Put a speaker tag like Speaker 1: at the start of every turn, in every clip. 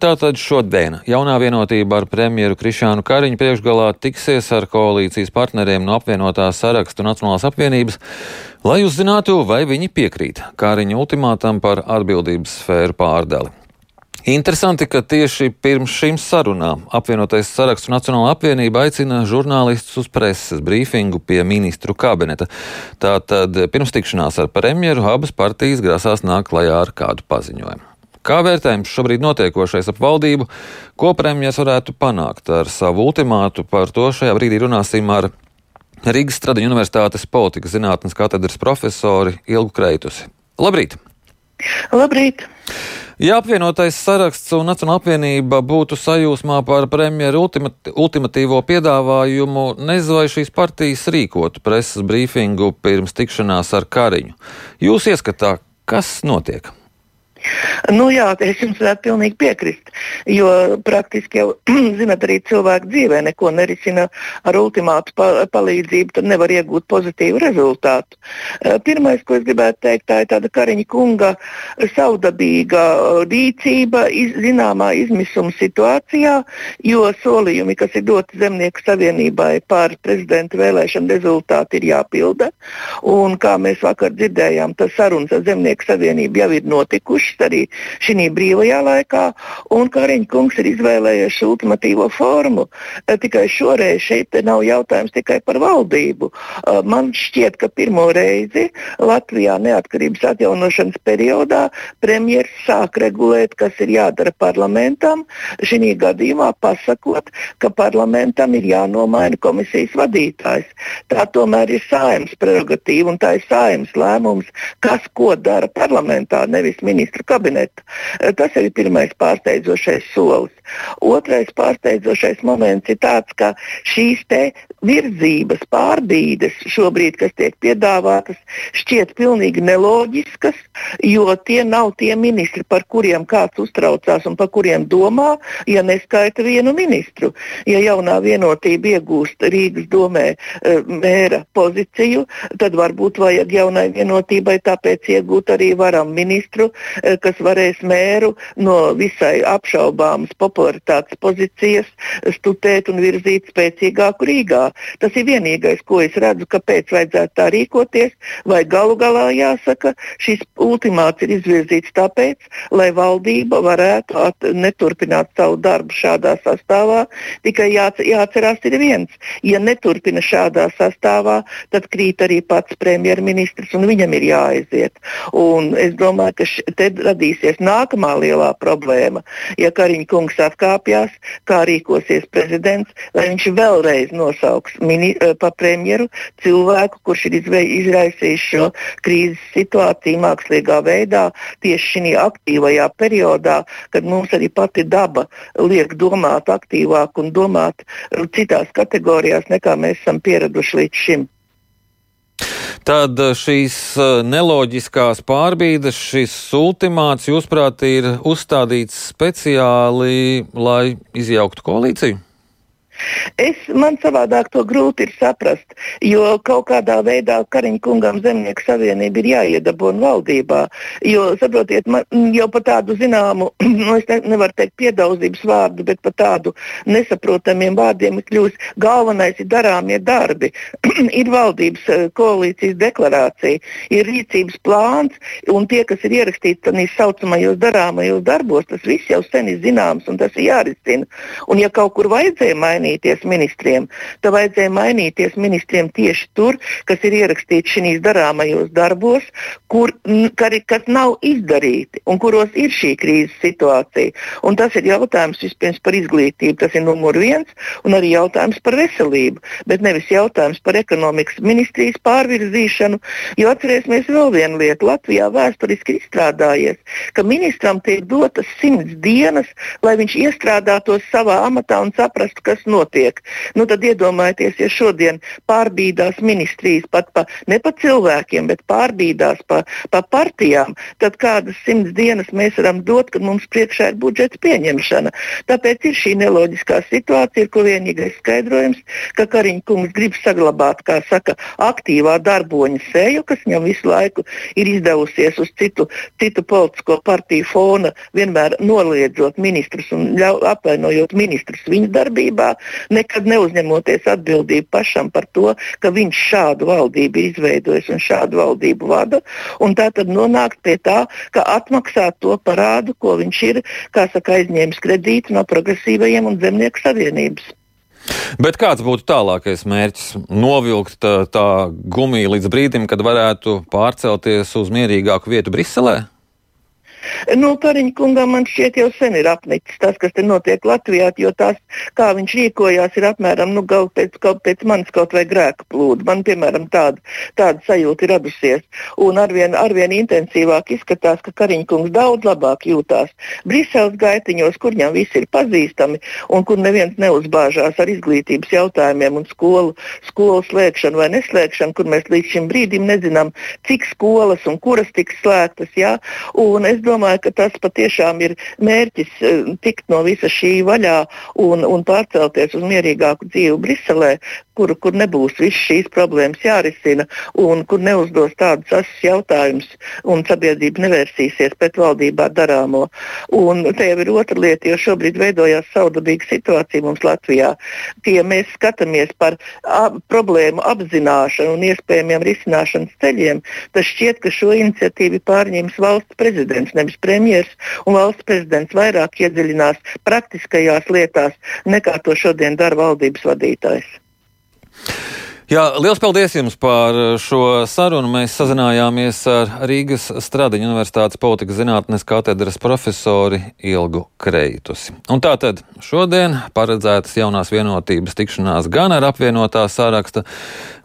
Speaker 1: Tātad šodien jaunā vienotība ar premjeru Krišānu Kariņu priekšgalā tiksies ar koalīcijas partneriem no apvienotā sarakstu Nacionālās apvienības, lai uzzinātu, vai viņi piekrīt Kariņa ultimātam par atbildības sfēru pārdali. Interesanti, ka tieši pirms šīm sarunām apvienotais sarakstu Nacionāla apvienība aicina žurnālistus uz preses brīfingu pie ministru kabineta. Tātad pirms tikšanās ar premjeru abas partijas grasās nākt klajā ar kādu paziņojumu. Kā vērtējums šobrīd notiekošais ap valdību, ko premjerministrs varētu panākt ar savu ultimātu? Par to šajā brīdī runāsim ar Rīgas Stradiņu Universitātes politikas zinātnes katedras profesori Ilgu Kreitusi. Labrīt!
Speaker 2: Labrīt!
Speaker 1: Ja apvienotais saraksts un Nacionāla apvienība būtu sajūsmā par premjeru ultimat, ultimatīvo piedāvājumu, nezinu, vai šīs partijas rīkotu preses brīfingu pirms tikšanās ar Kariņu. Jūs ieskatā, kas notiek?
Speaker 2: Nu, jā, es jums varētu pilnīgi piekrist, jo praktiski jau, zinat, arī cilvēku dzīvē neko nerisina ar ultimātu pa palīdzību, tad nevar iegūt pozitīvu rezultātu. Pirmais, ko es gribētu teikt, tā ir tāda Kariņa kunga saudabīga rīcība iz, zināmā izmisuma situācijā, jo solījumi, kas ir doti Zemnieku savienībai par prezidenta vēlēšanu rezultātu, ir jāpilda. Un, kā mēs vakar dzirdējām, tas sarunas ar Zemnieku savienību jau ir notikušas noticis arī šī brīvajā laikā, un Kariņš kungs ir izvēlējies šo ultimatīvo formu. Eh, tikai šoreiz šeit nav jautājums tikai par valdību. Eh, man šķiet, ka pirmo reizi Latvijā neatkarības atjaunošanas periodā premjeras sāk regulēt, kas ir jādara parlamentam. Šī gadījumā pasakot, ka parlamentam ir jānomaina komisijas vadītājs. Tā tomēr ir saimnes prerogatīva un tā ir saimnes lēmums, kas ko dara parlamentā, nevis ministra kabineta. Eh, tas ir pirmais pārsteidzošais solis. Otrais pārsteidzošais moments ir tāds, ka šīs virzības, pārbīdes šobrīd, kas tiek piedāvātas, šķiet pilnīgi neloģiskas, jo tie nav tie ministri, par kuriem kāds uztraucās un par kuriem domā, ja neskaita vienu ministru. Ja jaunā vienotība iegūst Rīgas domē e, mēra pozīciju, tad varbūt vajag jaunai vienotībai tāpēc iegūt arī varam ministru, e, kas varēs mēru no visai apšaubāmas popularitātes pozīcijas stutēt un virzīt spēcīgāku Rīgā. Tas ir vienīgais, ko es redzu, kāpēc vajadzētu tā rīkoties. Vai galu galā jāsaka, šis ultimāts ir izvirzīts tāpēc, lai valdība varētu at, neturpināt savu darbu šādā sastāvā. Tikai jāc, jāatcerās ir viens. Ja neturpina šādā sastāvā, tad krīt arī pats premjerministrs un viņam ir jāaiziet. Un es domāju, ka š, te radīsies nākamā lielā problēma. Ja Kariņš kungs atkāpjas, kā rīkosies prezidents, lai viņš vēlreiz nosauks sauks mini, eh, pa premjeru cilvēku, kurš ir izraisījis šo krīzes situāciju mākslīgā veidā tieši šī aktīvajā periodā, kad mums arī pati daba liek domāt aktīvāk un domāt citās kategorijās, nekā mēs esam pieraduši līdz šim.
Speaker 1: Tad eh, šīs eh, neloģiskās pārbīdes, šis ultimāts, jūsuprāt, ir uzstādīts speciāli, lai izjauktu koalīciju?
Speaker 2: Es, man savādāk to grūti ir saprast, jo kaut kādā veidā Kariņa kungam Zemnieku savienība ir jāiedabūna valdībā. Jo, saprotiet, man jau par tādu zināmu, nu, es ne, nevaru teikt piedaudzības vārdu, bet par tādu nesaprotamiem vārdiem kļūst galvenais ir darāmie darbi. ir valdības eh, koalīcijas deklarācija, ir rīcības plāns, un tie, kas ir ierakstīti tādā saucamajos darāmajos darbos, tas viss jau sen ir zināms un tas ir jārisina. Un ja kaut kur vajadzēja mainīt, mainīties ministriem. Tad vajadzēja mainīties ministriem tieši tur, kas ir ierakstīts šīs darāmajos darbos, kur, kas nav izdarīti un kuros ir šī krīzes situācija. Un tas ir jautājums vispirms par izglītību, tas ir numur viens, un arī jautājums par veselību, bet nevis jautājums par ekonomikas ministrijas pārvirzīšanu. Jo atcerēsimies vēl vienu lietu. Latvijā vēsturiski izstrādājies, ka ministram tiek dotas simts dienas, lai viņš iestrādātos savā amatā un saprastu, kas notiek. Nu, tad iedomājieties, ja šodien pārbīdās ministrijas pat pa, ne pa cilvēkiem, bet pārbīdās pa, pa partijām, tad kādas simts dienas mēs varam dot, kad mums priekšā ir budžeta pieņemšana. Tāpēc ir šī neloģiskā situācija, ko vienīgais skaidrojums, ka Kariņa kungs grib saglabāt, kā saka, aktīvā darboņa seju, kas viņam visu laiku ir izdevusies uz citu, citu politisko partiju fona, vienmēr noliedzot ministrus un ļau, apvainojot ministrus viņa darbībā, nekad neuzņemoties atbildību pašam par to, ka viņš šādu valdību ir izveidojis un šādu valdību vada. Tā tad nonākt pie tā, ka atmaksāt to parādu, ko viņš ir saka, aizņēmis kredītu no progresīvajiem un zemnieku savienības.
Speaker 1: Bet kāds būtu tālākais mērķis? Novilkt tā, tā gumiju līdz brīdim, kad varētu pārcelties uz mierīgāku vietu Briselē?
Speaker 2: Nu, Kariņa kungam man šķiet jau sen ir apnicis tas, kas te notiek Latvijā, jo tās, kā viņš rīkojās, ir apmēram nu, pēc, kaut, pēc manis kaut vai grēka plūdu. Man, piemēram, tāda, tāda sajūta ir radusies. Un arvien, arvien intensīvāk izskatās, ka Kariņa kungs daudz labāk jūtās Briseles gaitiņos, kur viņam visi ir pazīstami un kur neviens neuzbāžās ar izglītības jautājumiem un skolu, skolu slēgšanu vai neslēgšanu, kur mēs līdz šim brīdim nezinām, cik skolas un kuras tiks slēgtas. Ja? Un es domāju, domāju, ka tas patiešām ir mērķis eh, tikt no visa šī vaļā un, un pārcelties uz mierīgāku dzīvi Briselē, kur, kur nebūs visas šīs problēmas jārisina un kur neuzdos tādus asus jautājumus un sabiedrība nevērsīsies pret valdībā darāmo. Un te jau ir otra lieta, jo šobrīd veidojās saudabīga situācija mums Latvijā. Tie mēs skatāmies par ap, problēmu apzināšanu un iespējamiem risināšanas ceļiem, tad šķiet, ka šo iniciatīvu pārņems valsts prezidents, nevis premjeras, un valsts prezidents vairāk iedziļinās praktiskajās lietās nekā to šodien dara valdības vadītājs.
Speaker 1: Jā, liels paldies jums par šo sarunu. Mēs sazinājāmies ar Rīgas Stradiņu Universitātes politikas zinātnes katedras profesori Ilgu Kreitusi. Un tātad šodien paredzētas jaunās vienotības tikšanās gan ar apvienotā sāraksta,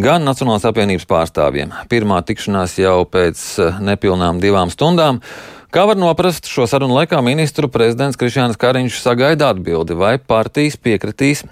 Speaker 1: gan Nacionālās apvienības pārstāvjiem. Pirmā tikšanās jau pēc nepilnām divām stundām. Kā var noprast, šo sarunu laikā ministru prezidents Krišjāns Kariņš sagaida atbildi, vai partijas piekritīs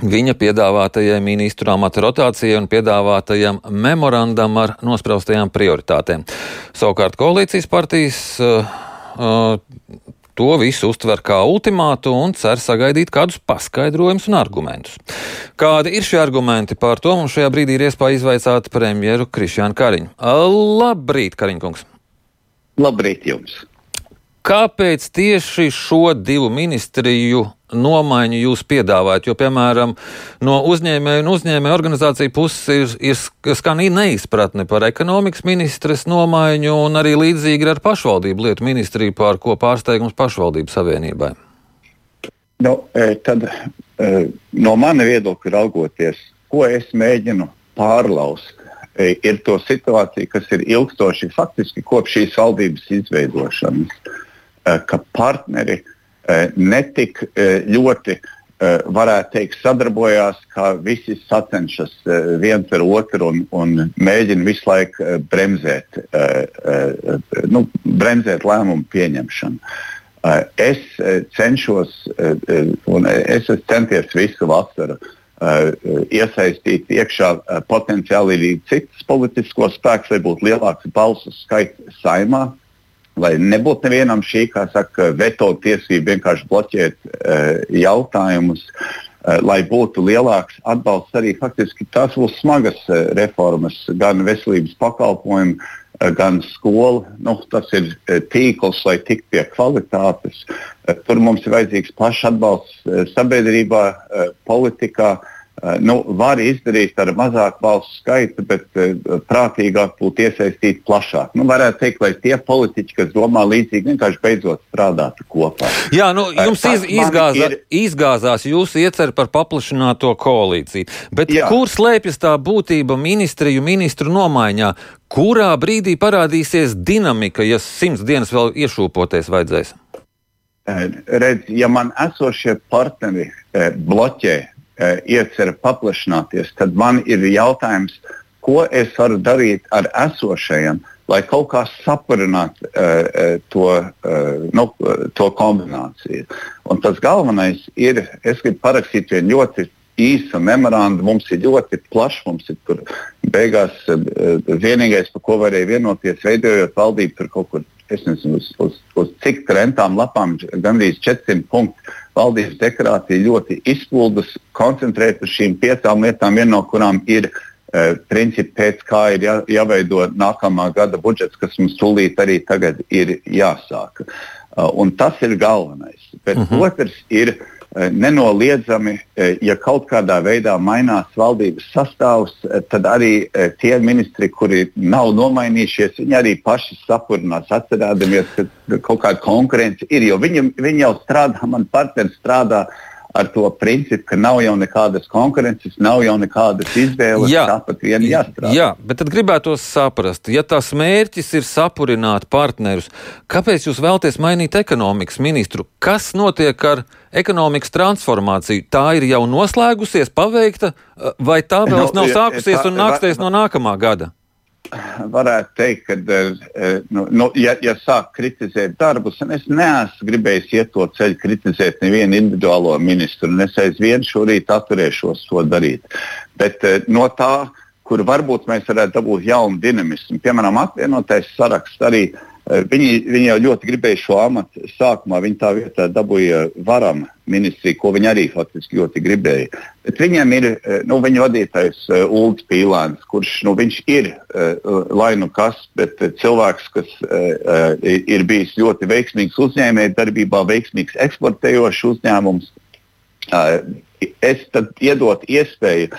Speaker 1: viņa piedāvātajai ministru amata rotācijai un piedāvātajam memorandam ar nospraustajām prioritātēm. Savukārt koalīcijas partijas uh, uh, to visu uztver kā ultimātu un cer sagaidīt kādus paskaidrojumus un argumentus. Kādi ir šie argumenti? Par to mums šajā brīdī ir iespēja izvaicāt premjeru Krišjānu Kariņu. Labrīt, Kariņkungs!
Speaker 3: Labrīt jums!
Speaker 1: Kāpēc tieši šo divu ministriju nomaiņu jūs piedāvājat? Jo, piemēram, no uzņēmēju un uzņēmēju organizāciju puses ir, ir skan neizpratne par ekonomikas ministres nomaiņu, un arī līdzīgi ar pašvaldību lietu ministriju, par ko pārsteigums pašvaldību savienībai.
Speaker 3: Nu, e, tad, e, no mana viedokļa raugoties, ko es mēģinu pārlaust, ir to situāciju, kas ir ilgstoši faktiski kopš šīs valdības izveidošanas Eh, ka partneri eh, netik ļoti varētu teikt, sadarbojās, kā visi sacenšas viens ar otru un, un mēģina visu laiku bremzēt, nu, bremzēt lēmumu pieņemšanu. Es cenšos, un es esmu centies visu vasaru iesaistīt iekšā potenciāli arī citas politiskos spēkus, lai būtu lielāks balsu skaits saimā, lai nebūtu nevienam šī, kā saka, veto tiesība vienkārši bloķēt uh, jautājumus, uh, lai būtu lielāks atbalsts arī faktiski tās būs smagas uh, reformas, gan veselības pakalpojumu, uh, gan skolu. Nu, tas ir uh, tīkls, lai tiktu pie kvalitātes. Uh, tur mums ir vajadzīgs plašs atbalsts uh, sabiedrībā, uh, politikā. Eh, nu, var izdarīt ar mazāku balsu skaitu, bet uh, prātīgāk būtu iesaistīt plašāk. Nu, varētu teikt, lai tie politiķi, kas domā līdzīgi, vienkārši beidzot strādātu kopā.
Speaker 1: Jā, nu, eh, jums iz, izgāzā, ir... izgāzās jūsu iecer par paplašināto koalīciju, bet Jā. kur slēpjas tā būtība ministriju ministru nomaiņā? Kurā brīdī parādīsies dinamika, ja simts dienas vēl iešūpoties vajadzēs?
Speaker 3: Redz, ja man esošie partneri bloķē Eh, iecer paplašināties, tad man ir jautājums, ko es varu darīt ar esošajiem, lai kaut kā saprinātu uh, to, uh, nu, to kombināciju. Un tas galvenais ir, es gribu parakstīt vienu ļoti īsa memoranda. Mums ir ļoti plašs, mums ir tur beigās vienīgais, par ko varēja vienoties, veidojot valdību, tur kaut kur, es nezinu, uz, uz, uz cik rentām lapām, gandrīz 400 punktu. Valdības dekorācija ļoti izpildus, koncentrēt uz šīm piecām lietām, viena no kurām ir uh, principi, pēc kā ir jā, jāveido nākamā gada budžets, kas mums tūlīt arī tagad ir jāsāk. Uh, un tas ir galvenais. Bet uh mhm. -huh. otrs ir uh, Eh, nenoliedzami, eh, ja kaut kādā veidā mainās valdības sastāvs, eh, tad arī tie ministri, kuri nav nomainījušies, viņi arī paši sapurinās, atcerēdamies, ka kaut kāda konkurence ir. Jo viņi, viņi jau strādā, man partneris strādā ar to principu, ka nav jau nekādas konkurences, nav jau nekādas izvēles. Jā, tāpat vien jāstrādā.
Speaker 1: Jā, bet tad gribētu saprast, ja tās mērķis ir sapurināt partnerus, kāpēc jūs vēlaties mainīt ekonomikas ministru? Kas notiek ar ekonomikas transformāciju? Tā ir jau noslēgusies, paveikta, vai tā vēl no, nav sākusies un nāksies no nākamā gada?
Speaker 3: Varētu teikt, ka, eh, nu, nu, ja, ja sāk kritizēt darbus, un es neesmu gribējis iet to ceļu, kritizēt nevienu individuālo ministru, un es aizvien šorīt atturēšos to darīt. Bet eh, no tā, kur varbūt mēs varētu dabūt jaunu dinamismu, piemēram, apvienotais saraksts arī uh, Eh, viņi, viņi jau ļoti gribēja šo amatu sākumā. Viņi tā vietā dabūja varam ministriju, ko viņi arī faktiski ļoti gribēja. Bet viņiem ir eh, nu, viņa vadītājs uh, Ulrichs Pīlāns, kurš nu, ir lai nu kas, bet cilvēks, kas ir bijis ļoti veiksmīgs uzņēmēji darbībā, veiksmīgs eksportējošs uzņēmums. Es tad iedot iespēju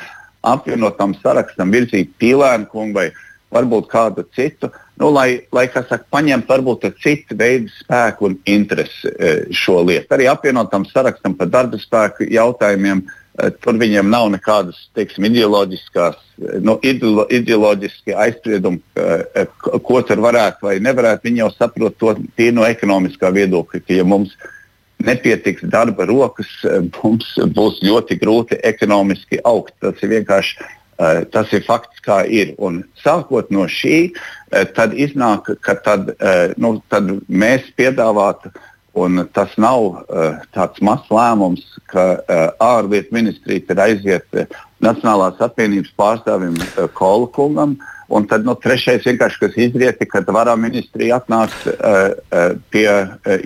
Speaker 3: apvienotam sarakstam virzīt Pīlānu kungu vai varbūt kādu citu, nu, lai, lai saka, paņemtu varbūt citu veidu spēku un interesi e, šo lietu. Arī apvienotam sarakstam par darba spēku jautājumiem. E, tur viņiem nav nekādas teiksim, ideoloģiskās, e, ideolo, ideoloģiski aizspriedumi, ko tur varētu vai nevarētu. Viņi jau saprot to tīri no ekonomiskā viedokļa, ka ja mums nepietiks darba rokas, mums būs ļoti grūti ekonomiski augt. Tas ir vienkārši tas ir fakts, kā ir. Un sākot no šī, eh, tad iznāk, ka tad, eh, nu, tad mēs piedāvātu, un tas nav tāds mazs lēmums, ka ārlietu ministrija ir aiziet Nacionālās apvienības pārstāvim Kola kungam. Un tad no nu, trešais vienkārši, kas izrieti, kad varā ministrija atnāks uh, uh, pie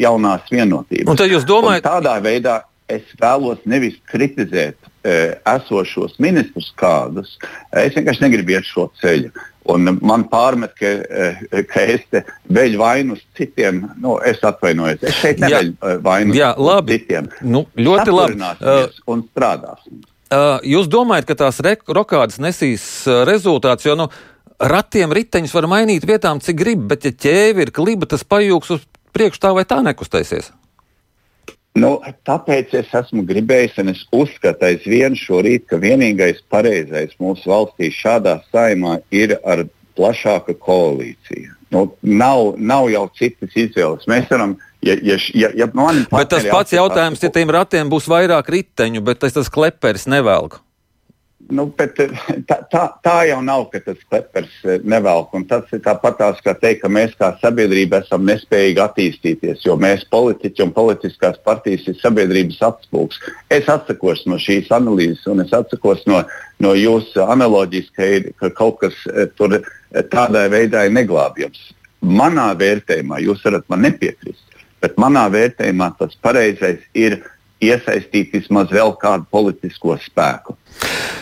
Speaker 3: jaunās vienotības.
Speaker 1: Un tad jūs domājat,
Speaker 3: un tādā veidā es vēlos nevis kritizēt E, esošos ministrus kādus, es vienkārši negribu iet šo ceļu. Un man pārmet, ka, e, ka es te veļu vainu uz citiem. Nu, es atvainojos. Es šeit neveļu e, vainu
Speaker 1: jā, uz citiem. Nu, ļoti labi.
Speaker 3: Uh, un strādāsim.
Speaker 1: Uh, jūs domājat, ka tās rokādas nesīs rezultātus? Jo nu, ratiem riteņus var mainīt vietām, cik grib, bet ja ķēve ir kliba, tas pajūgs uz priekšu tā vai tā nekustēsies.
Speaker 3: Nu, tāpēc es esmu gribējis, un es uzskatu aizvien šorīt, ka vienīgais pareizais mūsu valstī šādā saimā ir ar plašāka koalīcija. Nu, nav, nav jau citas izvēles. Mēs varam, ja, ja, ja, ja
Speaker 1: bet tas pats jautājums, ja tiem ratiem būs vairāk riteņu, bet tas, tas kleperis nevelk.
Speaker 3: Nu, bet, eh, tā, tā, tā jau nav, ka tas klepers eh, nevelk. Tas ir tāpatās, kā teikt, ka mēs kā sabiedrība esam nespējīgi attīstīties, jo mēs politiķi un politiskās partijas ir sabiedrības atspūgs. Es atsakos no šīs analīzes un es atsakos no, no jūsu analoģijas, ka, ir, ka kaut kas eh, tur tādā veidā ir neglābjams. Manā vērtējumā jūs varat man nepiekrist, bet manā vērtējumā tas pareizais ir iesaistīt vismaz vēl kādu politisko spēku.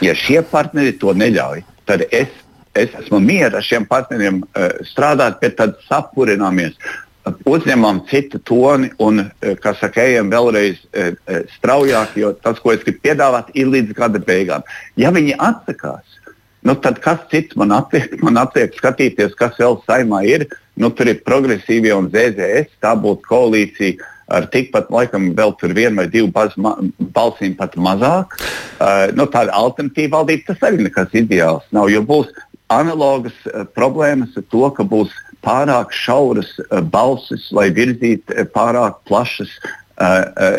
Speaker 3: Ja šie partneri to neļauj, tad es, es esmu mierā ar šiem partneriem uh, strādāt, bet tad sapurināmies. Uzņemam citu toni un, uh, kā saka, ejam vēlreiz uh, straujāk, jo tas, ko es gribu piedāvāt, ir līdz gada beigām. Ja viņi atsakās, nu, tad kas cits man atliek, man atliek skatīties, kas vēl saimā ir. Nu, tur ir progresīvie un ZZS, tā būtu koalīcija ar tikpat, laikam, vēl tur vienu vai divu balsīm pat mazāk. Uh, nu, tāda alternatīva valdība tas arī nekas ideāls nav, jo būs analogas uh, problēmas ar to, ka būs pārāk šauras uh, balsis, lai virzītu uh, pārāk plašas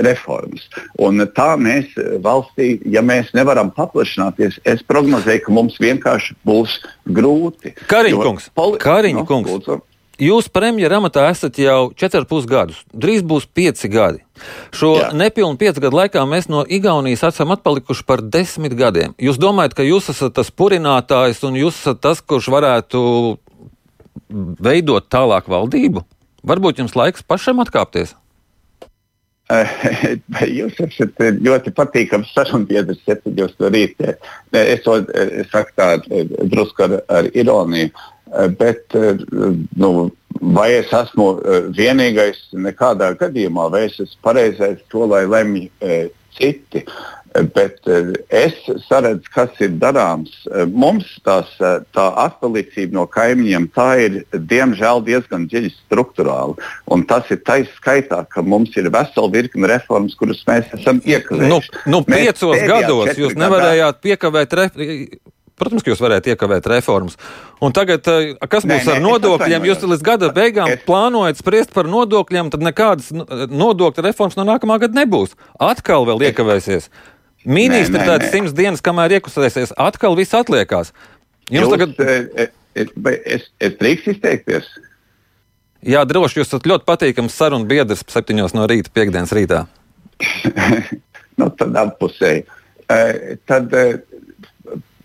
Speaker 3: reformas. Un tā mēs valstī, ja mēs nevaram paplašināties, es prognozēju, ka mums vienkārši būs grūti.
Speaker 1: Kariņkungs, poli... Kariņa no, kungs. Lūdzu. Jūs premjerā amatā esat jau 4,5 gadus, drīz būs 5 gadi. Šo Jā. nepilnu 5 gadu laikā mēs no Igaunijas esam atpalikuši par 10 gadiem. Jūs domājat, ka jūs esat tas purinātājs un jūs esat tas, kurš varētu veidot tālāk valdību? Varbūt jums laiks pašam atkāpties?
Speaker 3: Jūs esat ļoti patīkams sarunbiedrs, septiņos no rīta. Es to es saku tā drusku ar, ar ironiju. Bet nu, vai es esmu vienīgais nekādā gadījumā, vai es esmu pareizais to, lai lemj citi? Bet eh, es saredzu, kas ir darāms. Eh, mums tās, eh, tā atpalicība no kaimiņiem tā ir diemžēl diezgan dziļi struktūrāla. Un tas ir taisa skaitā, ka mums ir vesela virkne reformas, kuras mēs esam iekavējuši.
Speaker 1: Nu, nu, piecos gados jūs nevarējāt piekavēt. Re... Protams, ka jūs varētu iekavēt reformas. Un tagad, kas būs nē, ar nē, nodokļiem? Jūs līdz gada beigām es... plānojat spriest par nodokļiem, tad nekādas nodokļu reformas no nākamā gada nebūs. Atkal vēl iekavēsies. Es... Ministri tādas simts dienas, kamēr iekustēsies, atkal viss atliekās.
Speaker 3: Jums Jūs, tagad. E, e, es, es drīkst izteikties.
Speaker 1: Jā, droši. Jūs esat ļoti patīkams sarunu biedrs septiņos no rīta, piekdienas rītā.
Speaker 3: nu, tad apusēji. Tad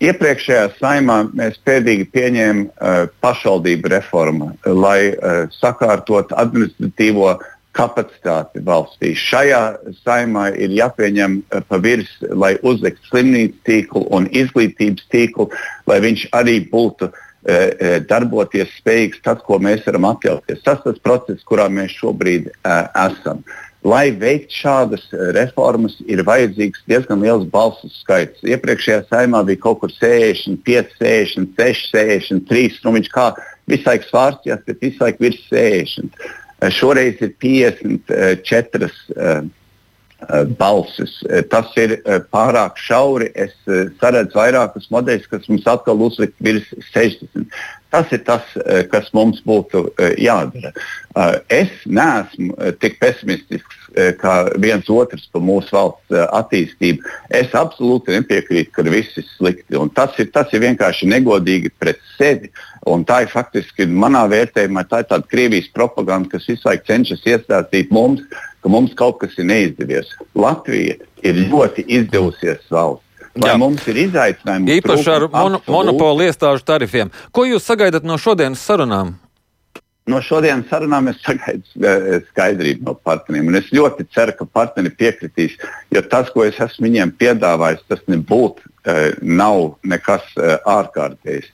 Speaker 3: iepriekšējā saimā mēs pēdīgi pieņēmām uh, pašvaldību reformu, lai uh, sakārtot administratīvo kapacitāti valstī. Šajā saimā ir jāpieņem eh, pa virs, lai uzliktu slimnīcu tīklu un izglītības tīklu, lai viņš arī būtu e, darboties spējīgs tas, ko mēs varam atļauties. Tas ir tas process, kurā mēs šobrīd e, esam. Lai veiktu šādas reformas, ir vajadzīgs diezgan liels balsu skaits. Iepriekšējā saimā bija kaut kur 65, 66, 63. Nu, viņš kā visu laiku svārstījās, bet visu laiku virs 60. Eh, šoreiz ir 54 uh, balsis. Eh, tas ir eh, pārāk šauri. Es saredzu vairākus modeļus, kas mums atkal uzlikt virs 60. Tas ir tas, kas mums būtu jādara. Es neesmu tik pesimistisks kā viens otrs par mūsu valsts attīstību. Es absolūti nepiekrītu, ka viss ir slikti. Un tas ir, tas ir vienkārši negodīgi pret sevi. Un tā ir faktiski manā vērtējumā tā ir tāda Krievijas propaganda, kas visu laiku cenšas iestāstīt mums, ka mums kaut kas ir neizdevies. Latvija ir ļoti izdevusies valsts. Vai Jā. mums ir izaicinājumi?
Speaker 1: Īpaši ar mon monopolu iestāžu tarifiem. Ko jūs sagaidat no šodienas sarunām?
Speaker 3: No šodienas sarunām es sagaidu eh, skaidrību no partneriem. Es ļoti ceru, ka partneri piekritīs, jo tas, ko es esmu viņiem piedāvājis, tas nebūtu, eh, nav nekas eh, ārkārtējs.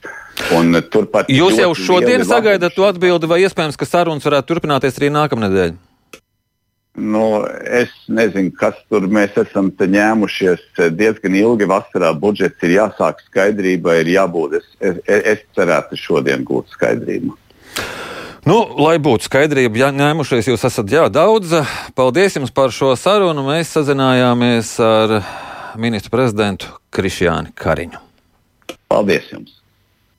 Speaker 1: Jūs jau šodien sagaidat to atbildi, vai iespējams, ka sarunas varētu turpināties arī nākamnedēļ?
Speaker 3: Nu, es nezinu, kas tur mēs esam ņēmušies diezgan ilgi. Vasarā budžets ir jāsāk skaidrība, ir jābūt. Es, es, es cerētu šodien gūt skaidrību.
Speaker 1: Nu, lai būtu skaidrība, ja ņēmušies jūs esat jā, daudz. Paldies jums par šo sarunu. Mēs sazinājāmies ar ministru prezidentu Krišjāni Kariņu.
Speaker 3: Paldies jums!